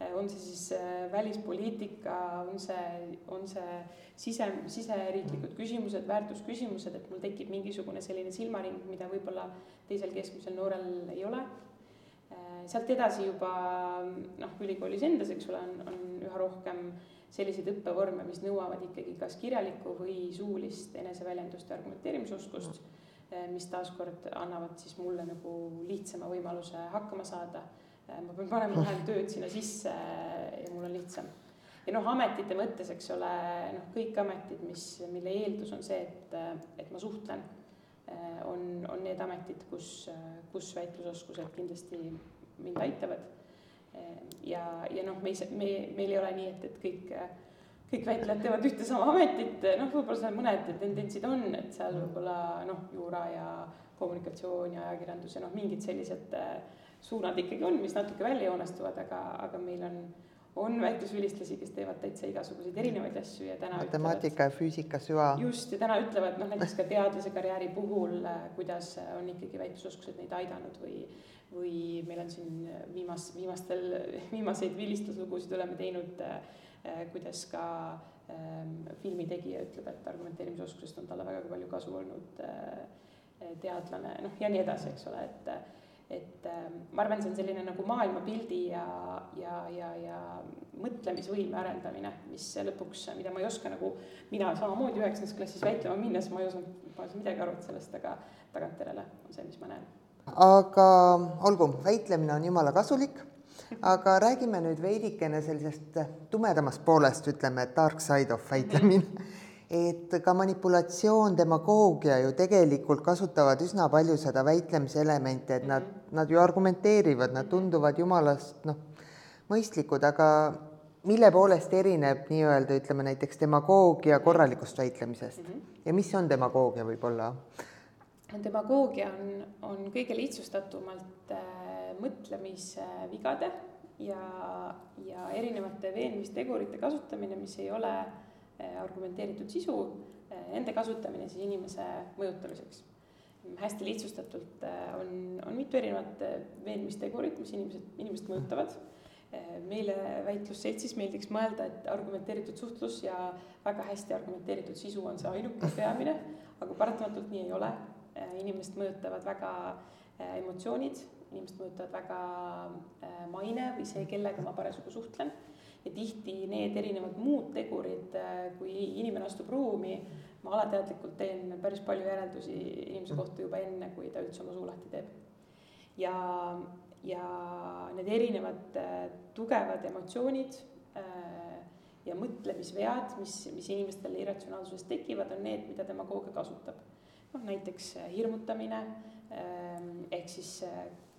äh, on see siis välispoliitika, on see, on see sise, siseriiklikud küsimused, väärtusküsimused, et mul tekib mingisugune selline silmaring, mida võib-olla teisel keskmisel noorel ei ole. Sealt edasi juba noh, ülikoolis endas, eks ole, on, on üha rohkem selliseid õppevorme, mis nõuavad ikkagi kas kirjalikku või suulist eneseväljendust ja argumenteerimisoskust, eh, mis taaskord annavad siis mulle nagu lihtsama võimaluse hakkama saada. Eh, ma pean panema vähem tööd sinna sisse ja mul on lihtsam. ja noh, ametite mõttes, eks ole, noh, kõik ametid, mis, mille eeldus on see, et, et ma suhtlen, eh, on, on need ametid, kus, kus väitlusoskused kindlasti mind aitavad ja, ja noh, me ei, me, meil ei ole nii, et, et kõik, kõik väitlejad teevad ühte sama ametit, noh, võib-olla seal mõned tendentsid on, et seal võib-olla noh, juura ja kommunikatsioon ja ajakirjandus ja noh, mingid sellised äh, suunad ikkagi on, mis natuke välja joonestuvad, aga, aga meil on, on väitlusvilistlasi, kes teevad täitsa igasuguseid erinevaid asju ja täna matemaatika ja füüsika süva. just, ja täna ütlevad noh, näiteks ka teadlase karjääri puhul, äh, kuidas on ikkagi väitlusoskused neid aidanud või või meil on siin viimas, viimastel, viimaseid vilistluslugusid oleme teinud äh, Äh, kuidas ka ähm, filmitegija ütleb, et argumenteerimisoskusest on talle väga palju kasu olnud äh, teadlane, noh ja nii edasi, eks ole, et et ähm, ma arvan, see on selline nagu maailmapildi ja, ja, ja, ja mõtlemisvõime arendamine, mis lõpuks, mida ma ei oska nagu, mina samamoodi üheksandas klassis väitlema minnes, ma ei osanud, ma ei osanud midagi arvata sellest, aga tagantjärele on see, mis ma näen. aga olgu, väitlemine on jumala kasulik aga räägime nüüd veidikene sellisest tumedamast poolest, ütleme, dark side of väitlemine mm. -hmm. Et ka manipulatsioon, demagoogia ju tegelikult kasutavad üsna palju seda väitlemise elementi, et nad -hmm. nad ju argumenteerivad, nad tunduvad jumalast noh, mõistlikud, aga mille poolest erineb nii-öelda ütleme näiteks demagoogia korralikust väitlemisest mm -hmm. ja mis on demagoogia võib-olla? demagoogia on, on kõige lihtsustatumalt äh, mõtlemisvigade ja, ja erinevate veenmistegurite kasutamine, mis ei ole eh, argumenteeritud sisu, eh, nende kasutamine siis inimese mõjutamiseks. hästi lihtsustatult eh, on, on mitu erinevat veenmistegurit, mis inimesed, inimest mõjutavad. meile väitlusseltsis meeldiks mõelda, et argumenteeritud suhtlus ja väga hästi argumenteeritud sisu on see ainuke peamine, aga paratamatult nii ei ole. inimest mõjutavad väga emotsioonid inimest mõjutavad väga maine või see, kellega ma parasjagu suhtlen. Ja tihti need erinevad muud tegurid, äh, kui inimene astub ruumi, ma alateadlikult teen päris palju järeldusi inimese kohta juba enne, kui ta üldse oma suu lahti teeb. ja, ja need erinevad äh, tugevad emotsioonid ja mõtlemisvead, mis, mis inimestel irratsionaalsusest tekivad, on need, mida demagoogia kasutab. noh, näiteks hirmutamine ehk siis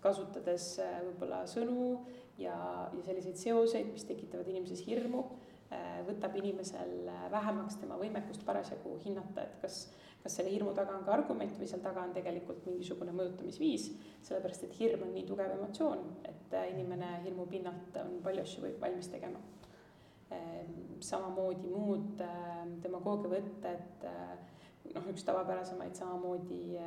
kasutades äh, võib-olla sõnu ja, ja selliseid seoseid, mis tekitavad inimeses hirmu, äh, võtab inimesel äh, vähemaks tema võimekust parasjagu hinnata, et kas, kas selle hirmu taga on ka argument või seal taga on tegelikult mingisugune mõjutamisviis, sellepärast et hirm on nii tugev emotsioon, et inimene hirmu pinnalt on palju asju valmis tegema. samamoodi muud demagoogia võtted, noh, üks tavapärasemaid samamoodi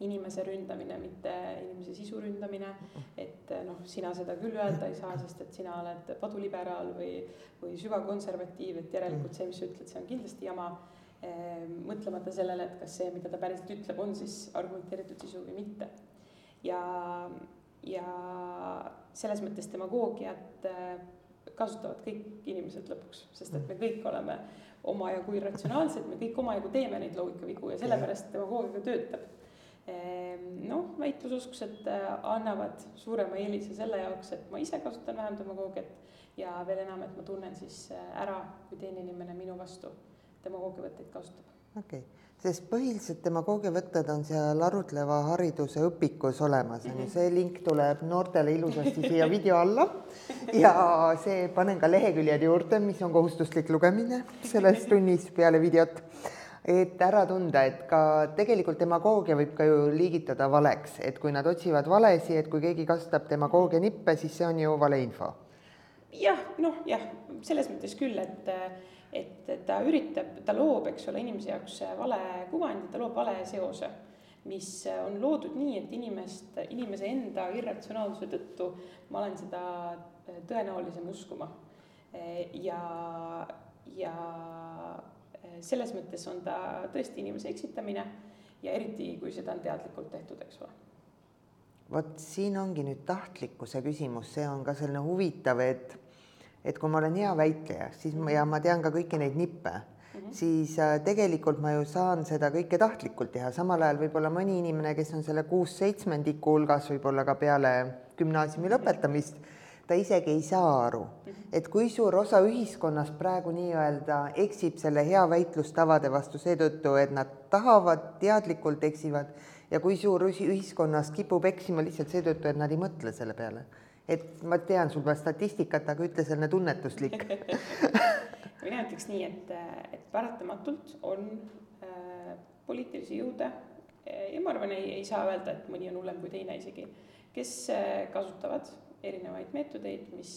inimese ründamine, mitte inimese sisu ründamine. et noh, sina seda küll öelda ei saa, sest et sina oled paduliberaal või, või süvakonservatiiv, et järelikult see, mis sa ütled, see on kindlasti jama. Ehm, mõtlemata sellele, et kas see, mida ta päriselt ütleb, on siis argumenteeritud sisu või mitte. ja, ja selles mõttes demagoogiat äh, kasutavad kõik inimesed lõpuks, sest et me kõik oleme omajagu irratsionaalsed, me kõik omajagu teeme neid loogikavigu ja sellepärast demagoogia ka töötab noh, väitlusoskused äh, annavad suurema eelise selle jaoks, et ma ise kasutan vähem demagoogiat ja veel enam, et ma tunnen siis äh, ära, kui teine inimene minu vastu demagoogiavõtteid kasutab. okei okay., sest põhilised demagoogiavõtted on seal arutleva hariduse õpikus olemas, on ju, mhm. see link tuleb noortele ilusasti siia video alla ja see, panen ka leheküljed juurde, mis on kohustuslik lugemine selles tunnis peale videot et ära tunda, et ka tegelikult demagoogia võib ka ju liigitada valeks, et kui nad otsivad valesi, et kui keegi kasutab demagoogia nippe, siis see on ju valeinfo. jah, noh jah, selles mõttes küll, et et ta üritab, ta loob, eks ole, inimese jaoks vale kuvandi, ta loob vale seose, mis on loodud nii, et inimest, inimese enda irratsionaalsuse tõttu ma olen seda tõenäolisem uskuma. ja, ja selles mõttes on ta tõesti inimese eksitamine ja eriti, kui seda on teadlikult tehtud, eks ole. vot siin ongi nüüd tahtlikkuse küsimus, see on ka selline huvitav, et et kui ma olen hea väitleja, siis ma ja ma tean ka kõiki neid nippe mm, -hmm. siis äh, tegelikult ma ju saan seda kõike tahtlikult teha, samal ajal võib-olla mõni inimene, kes on selle kuus seitsmendiku hulgas, võib-olla ka peale gümnaasiumi lõpetamist mm, -hmm ta isegi ei saa aru, et kui suur osa ühiskonnast praegu nii-öelda eksib selle hea väitlustavade vastu seetõttu, et nad tahavad, teadlikult eksivad ja kui suur ühiskonnast kipub eksima lihtsalt seetõttu, et nad ei mõtle selle peale. et ma tean sul pole statistikat, aga ütle selline tunnetuslik mina ütleks nii, et, et paratamatult on äh, poliitilisi jõude ja ma arvan, ei, ei saa öelda, et mõni on hullem kui teine isegi, kes äh, kasutavad erinevaid meetodeid, mis,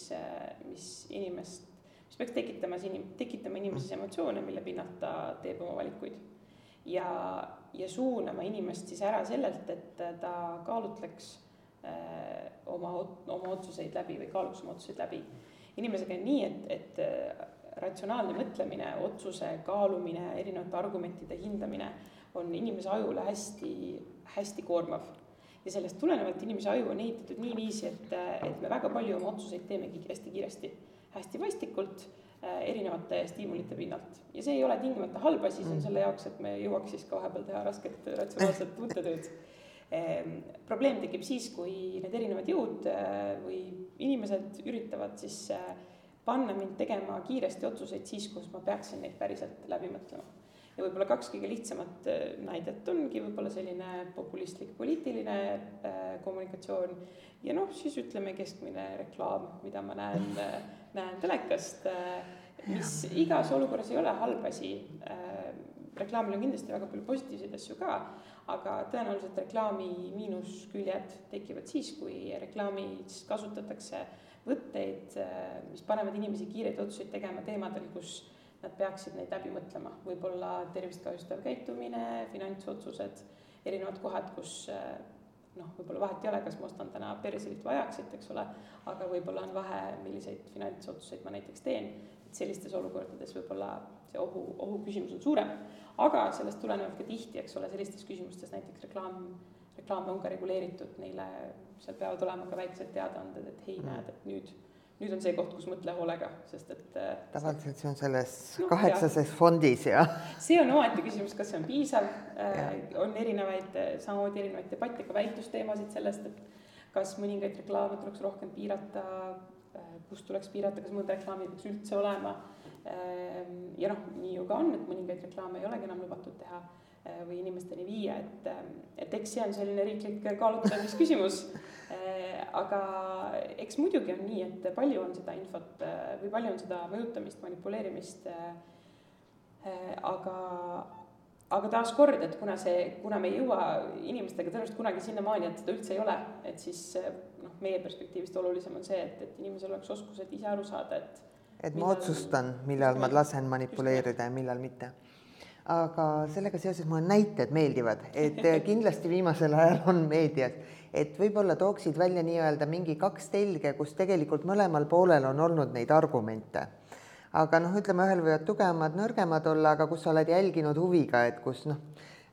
mis inimest, mis peaks tekitamas inim-, tekitama inimeses emotsioone, mille pinnalt ta teeb oma valikuid. ja, ja suunama inimest siis ära sellelt, et ta kaalutleks äh, oma, oma otsuseid läbi või kaaluks oma otsuseid läbi. inimesega on nii, et, et äh, ratsionaalne mõtlemine, otsuse kaalumine, erinevate argumentide hindamine on inimese ajule hästi, hästi koormav ja sellest tulenevalt inimese aju on ehitatud niiviisi, et, et me väga palju oma otsuseid teemegi hästi-kiiresti, hästi vastikult äh, erinevate stiimulite pinnalt. ja see ei ole tingimata halb asi, see on selle jaoks, et me jõuaks siis ka vahepeal teha rasket ratsionaalset mõttetööd ehm,. probleem tekib siis, kui need erinevad jõud äh, või inimesed üritavad siis äh, panna mind tegema kiiresti otsuseid siis, kus ma peaksin neid päriselt läbi mõtlema ja võib-olla kaks kõige lihtsamat äh, näidet ongi võib-olla selline populistlik poliitiline äh, kommunikatsioon. Ja noh, siis ütleme keskmine reklaam, mida ma näen äh,, näen telekast mis igas olukorras ei ole halb asi. Reklaamil on kindlasti väga palju positiivseid asju ka, aga tõenäoliselt reklaami miinusküljed tekivad siis, kui reklaamis kasutatakse võtteid, mis panevad inimesi kiireid otsuseid tegema teemadel, kus nad peaksid neid läbi mõtlema, võib-olla tervist kahjustav käitumine, finantsotsused, erinevad kohad, kus eh, noh, võib-olla vahet ei ole, kas ma ostan täna perselit või ajaksit, eks ole, aga võib-olla on vahe, milliseid finantsotsuseid ma näiteks teen, et sellistes olukordades võib-olla see ohu, ohu küsimus on suurem. aga sellest tulenevalt ka tihti, eks ole, sellistes küsimustes näiteks reklaam, reklaam on ka reguleeritud, neile seal peavad olema ka väiksed teadaanded, et hei, näed, et nüüd nüüd on see koht, kus mõtle hoolega, sest et äh, tavaliselt see on selles no, kaheksases jah. fondis ja see on omaette küsimus, kas see on piisav, äh, on erinevaid, äh, samamoodi erinevaid debatte, ka väitlusteemasid sellest, et kas mõningaid reklaame tuleks rohkem piirata, kus tuleks piirata, kas mõnda reklaami peaks üldse olema. ja noh, nii ju ka on, et mõningaid reklaame ei olegi enam lubatud teha või inimesteni viia, et, ähm, et eks see on selline riiklik kaalutlemisküsimus. Äh, aga eks muidugi on nii, et palju on seda infot äh, või palju on seda mõjutamist, manipuleerimist. aga, aga taaskord, et kuna see, kuna me ei jõua inimestega tõenäoliselt kunagi sinnamaani, et seda üldse ei ole, et siis noh, meie perspektiivist olulisem on see, et, et inimesel oleks oskused ise aru saada, et. et ma otsustan, millal ma lasen manipuleerida ja millal mitte aga sellega seoses mulle näited meeldivad, et äh, kindlasti viimasel ajal on meedias, et võib-olla tooksid välja nii-öelda mingi kaks telge, kus tegelikult mõlemal poolel on olnud neid argumente. aga noh, ütleme, ühel võivad tugevamad, nõrgemad olla, aga kus sa oled jälginud huviga, et kus noh,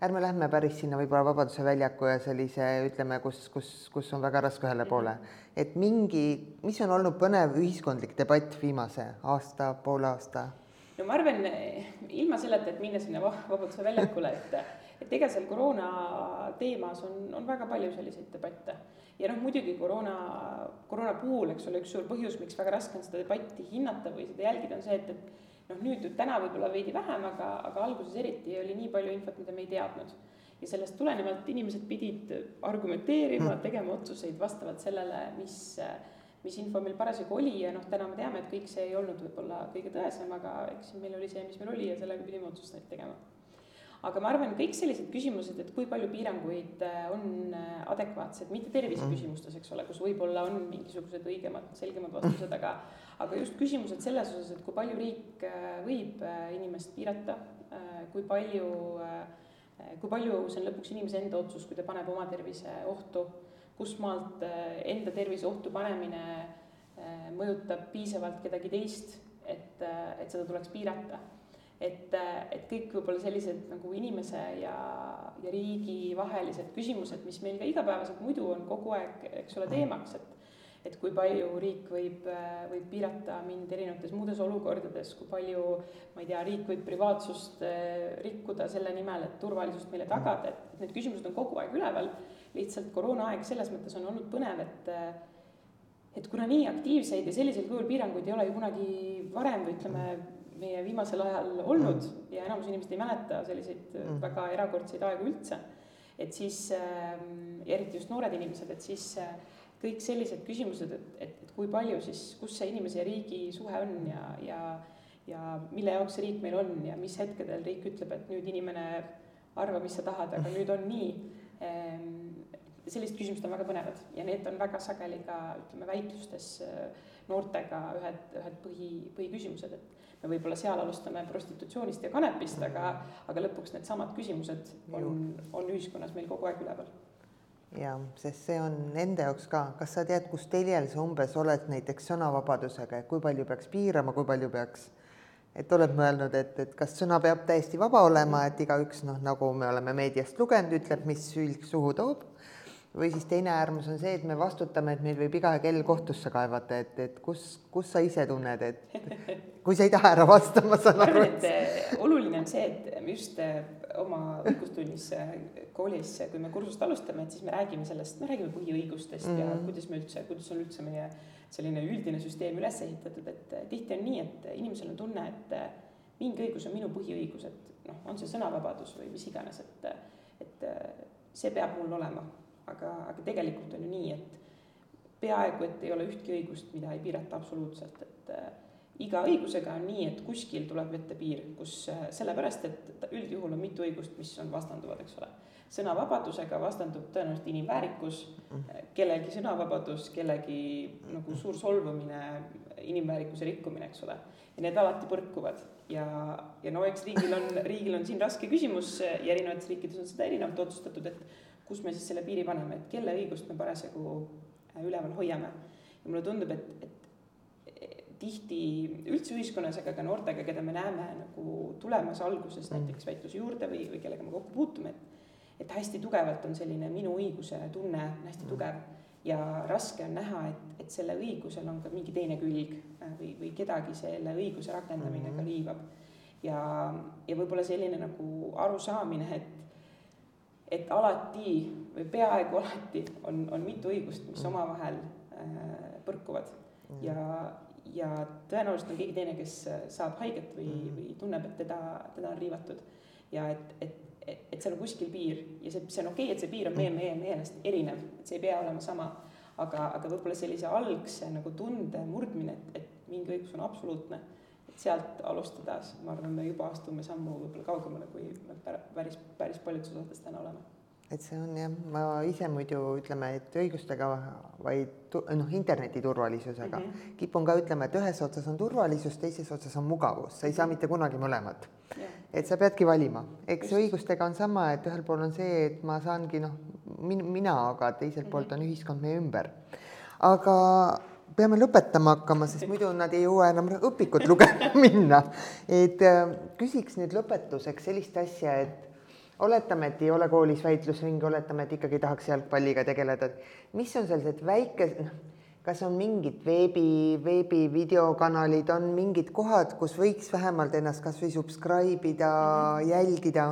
ärme lähme päris sinna võib-olla Vabaduse väljaku ja sellise, ütleme, kus, kus, kus on väga raske ühele poole. et mingi, mis on olnud põnev ühiskondlik debatt viimase aasta, poole aasta no ma arvan, ilma selleta, et minna sinna Vabaduse väljakule, et, et ega seal koroona teemas on, on väga palju selliseid debatte. ja noh, muidugi koroona, koroona puhul, eks ole, üks suur põhjus, miks väga raske on seda debatti hinnata või seda jälgida, on see, et, et noh, nüüd täna võib-olla veidi vähem, aga, aga alguses eriti oli nii palju infot, mida me ei teadnud. ja sellest tulenevalt inimesed pidid argumenteerima, tegema otsuseid vastavalt sellele, mis mis info meil parasjagu oli ja noh, täna me teame, et kõik see ei olnud võib-olla kõige tõesem, aga eks meil oli see, mis meil oli ja sellega pidime otsuseid tegema. Aga ma arvan, kõik sellised küsimused, et kui palju piiranguid äh, on äh, adekvaatsed, mitte terviseküsimustes, eks ole, kus võib-olla on mingisugused õigemad, selgemad vastused, aga aga just küsimused selles osas, et kui palju riik äh, võib inimest piirata, kui palju, kui palju see on lõpuks inimese enda otsus, kui ta paneb oma tervise ohtu kust maalt enda tervise ohtu panemine mõjutab piisavalt kedagi teist, et, et seda tuleks piirata. Et, et kõik võib-olla sellised nagu inimese ja, ja riigi vahelised küsimused, mis meil ka igapäevaselt muidu on kogu aeg, eks ole, teemaks, et et kui palju riik võib, võib piirata mind erinevates muudes olukordades, kui palju, ma ei tea, riik võib privaatsust rikkuda selle nimel, et turvalisust meile tagada, et need küsimused on kogu aeg üleval. Lihtsalt koroonaaeg selles mõttes on olnud põnev, et et kuna nii aktiivseid ja sellisel kujul piiranguid ei ole ju kunagi varem või ütleme, meie viimasel ajal olnud ja enamus inimesed ei mäleta selliseid mm. väga erakordseid aegu üldse, et siis äh,, eriti just noored inimesed, et siis äh, kõik sellised küsimused, et, et, et kui palju siis, kus see inimese ja riigi suhe on ja, ja ja mille jaoks riik meil on ja mis hetkedel riik ütleb, et nüüd inimene arva, mis sa tahad, aga nüüd on nii. Sellised küsimused on väga põnevad ja need on väga sageli ka ütleme väitlustes noortega ühed, ühed põhi, põhiküsimused, et me võib-olla seal alustame prostitutsioonist ja kanepist, aga, aga lõpuks needsamad küsimused on, on ühiskonnas meil kogu aeg üleval. Ja sest see on nende jaoks ka, kas sa tead, kus teljel sa umbes oled näiteks sõnavabadusega, kui palju peaks piirama, kui palju peaks, et oled mõelnud, et, et kas sõna peab täiesti vaba olema, et igaüks noh, nagu me oleme meediast lugenud, ütleb, mis sülg suhu toob või siis teine äärmus on see, et me vastutame, et meil võib iga kell kohtusse kaevata, et, et kus, kus sa ise tunned, et kui sa ei taha ära vasta, ma saan aru. eh, oluline on see, et me just eh, oma õigustunnis eh, koolis, kui me kursust alustame, et siis me räägime sellest, me räägime põhiõigustest mm -hmm. ja kuidas me üldse, kuidas on üldse meie selline üldine süsteem üles ehitatud, et tihti on nii, et inimesel on tunne, et mingi õigus on minu põhiõigus, et noh, on see sõnavabadus või mis iganes, et, et see peab mul olema aga, aga tegelikult on ju nii, et peaaegu et ei ole ühtki õigust, mida ei piirata absoluutselt, et äh, iga õigusega on nii, et kuskil tuleb ette piir, kus äh, sellepärast, et üldjuhul on mitu õigust, mis on vastanduvad, eks ole. sõnavabadusega vastandub tõenäoliselt inimväärikus, äh, kellegi sõnavabadus, kellegi nagu suur solvumine, inimväärikuse rikkumine, eks ole. ja need alati põrkuvad ja, ja no eks riigil on, riigil on siin raske küsimus ja erinevates riikides on seda erinevalt otsustatud, et kus me siis selle piiri paneme, et kelle õigust me parasjagu äh, üleval hoiame. ja mulle tundub, et, et tihti üldse ühiskonnas, aga ka noortega, keda me näeme nagu tulemas alguses mm. näiteks väitluse juurde või, või kellega me kokku puutume, et et hästi tugevalt on selline minu õiguse tunne hästi mm. tugev ja raske on näha, et, et selle õigusel on ka mingi teine külg äh, või, või kedagi selle õiguse rakendamine mm -hmm. ka riivab. ja, ja võib-olla selline nagu arusaamine, et et alati või peaaegu alati on, on mitu õigust, mis mm. omavahel äh, põrkuvad mm. ja, ja tõenäoliselt on keegi teine, kes saab haiget või mm., või tunneb, et teda, teda on riivatud. ja et, et, et, et seal on kuskil piir ja see, see on okei okay,, et see piir on meie, meie meelest erinev, et see ei pea olema sama, aga, aga võib-olla sellise algse nagu tunde murdmine, et, et mingi õigus on absoluutne sealt alustades, ma arvan, me juba astume sammu võib-olla kaugemale, kui me päris, päris paljudes osades täna oleme et see on jah, ma ise muidu ütleme, et õigustega, vaid noh, interneti turvalisusega mm -hmm. kipun ka ütlema, et ühes otsas on turvalisus, teises otsas on mugavus, sa ei saa mitte kunagi mõlemat yeah.. et sa peadki valima, eks Just. õigustega on sama, et ühel pool on see, et ma saangi noh, min-, mina, aga teiselt mm -hmm. poolt on ühiskond meie ümber. aga peame lõpetama hakkama, sest muidu nad ei jõua enam õpikut lugema minna. et äh, küsiks nüüd lõpetuseks sellist asja, et oletame, et ei ole koolis väitlusringi, oletame, et ikkagi tahaks jalgpalliga tegeleda, mis on sellised väike, noh, kas on mingid veebi, veebi videokanalid, on mingid kohad, kus võiks vähemalt ennast kasvõi subscribe ida mm, -hmm. jälgida,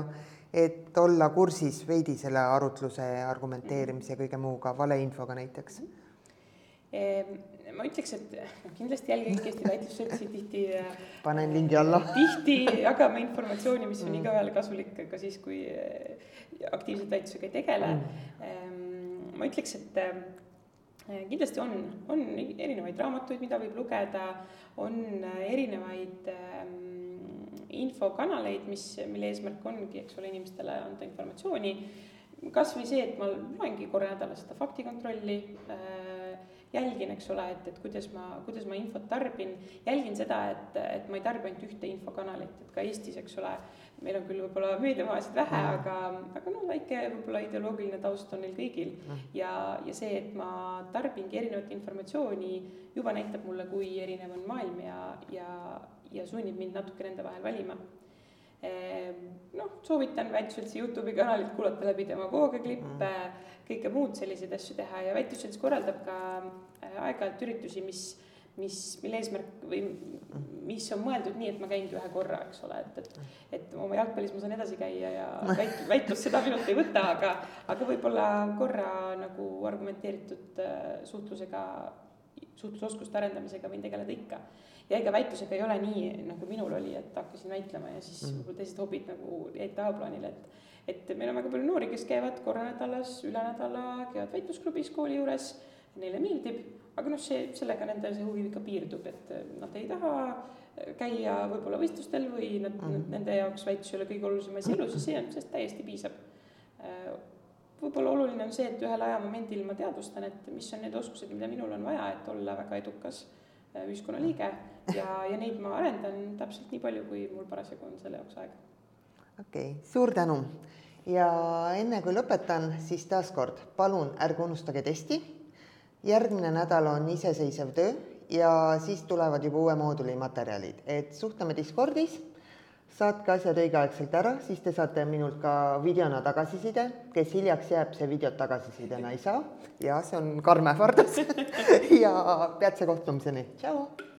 et olla kursis veidi selle arutluse, argumenteerimise ja kõige muuga, valeinfoga näiteks mm? -hmm ma ütleks, et noh, kindlasti jälgige Eesti Väitlusseltsi tihti. Panen lindi alla. tihti jagame informatsiooni, mis on mm. igaühele kasulik ka siis, kui äh, aktiivselt väitlusega ei tegele mm.. Ehm, ma ütleks, et äh, kindlasti on, on erinevaid raamatuid, mida võib lugeda, on erinevaid ähm, infokanaleid, mis, mille eesmärk ongi, eks ole, inimestele anda informatsiooni. kasvõi see, et ma loengi korra nädalas seda faktikontrolli äh, jälgin, eks ole, et, et kuidas ma, kuidas ma infot tarbin, jälgin seda, et, et ma ei tarbi ainult ühte infokanalit, et ka Eestis, eks ole, meil on küll võib-olla meediamajasid vähe mm., aga, aga noh, väike võib-olla ideoloogiline taust on neil kõigil mm. ja, ja see, et ma tarbingi erinevat informatsiooni, juba näitab mulle, kui erinev on maailm ja, ja, ja sunnib mind natuke nende vahel valima Ehm, noh, soovitan Väitlusseltsi Youtube'i kanalit kuulata läbi demagoogia klippe mm., kõike muud selliseid asju teha ja Väitlusselts korraldab ka äh, aeg-ajalt üritusi, mis, mis, mille eesmärk või mis on mõeldud nii, et ma käingi ühe korra, eks ole, et, et, et oma jalgpallis ma saan edasi käia ja väit-, väitlus seda minult ei võta, aga, aga võib-olla korra nagu argumenteeritud äh, suhtlusega, suhtlusoskuste arendamisega võin tegeleda ikka ja ega väitlusega ei ole nii, nagu minul oli, et hakkasin väitlema ja siis mm. võib-olla teised hobid nagu jäid tahaplaanile, et et meil on väga palju noori, kes käivad korra nädalas, üle nädala, käivad väitlusklubis kooli juures, neile meeldib, aga noh, see, sellega nende see huvi ikka piirdub, et nad ei taha käia võib-olla võistlustel või nad mm, -hmm. nende jaoks väitlus ei ole kõige olulisem asi elus ja see on, sellest täiesti piisab. võib-olla oluline on see, et ühel ajamomendil ma teadvustan, et mis on need oskused, mida minul on vaja, et olla väga edukas ühiskonnaliige ja, ja neid ma arendan täpselt nii palju, kui mul parasjagu on selle jaoks aega. Okei okay,, suur tänu ja enne kui lõpetan, siis taaskord palun ärge unustage testi. järgmine nädal on iseseisev töö ja siis tulevad juba uue mooduli materjalid, et suhtleme Discordis. saatke asjad õigeaegselt ära, siis te saate minult ka videona tagasiside, kes hiljaks jääb, see videot tagasisidena ei saa ja see on karm ähvardus ja peatse kohtumiseni, tšau.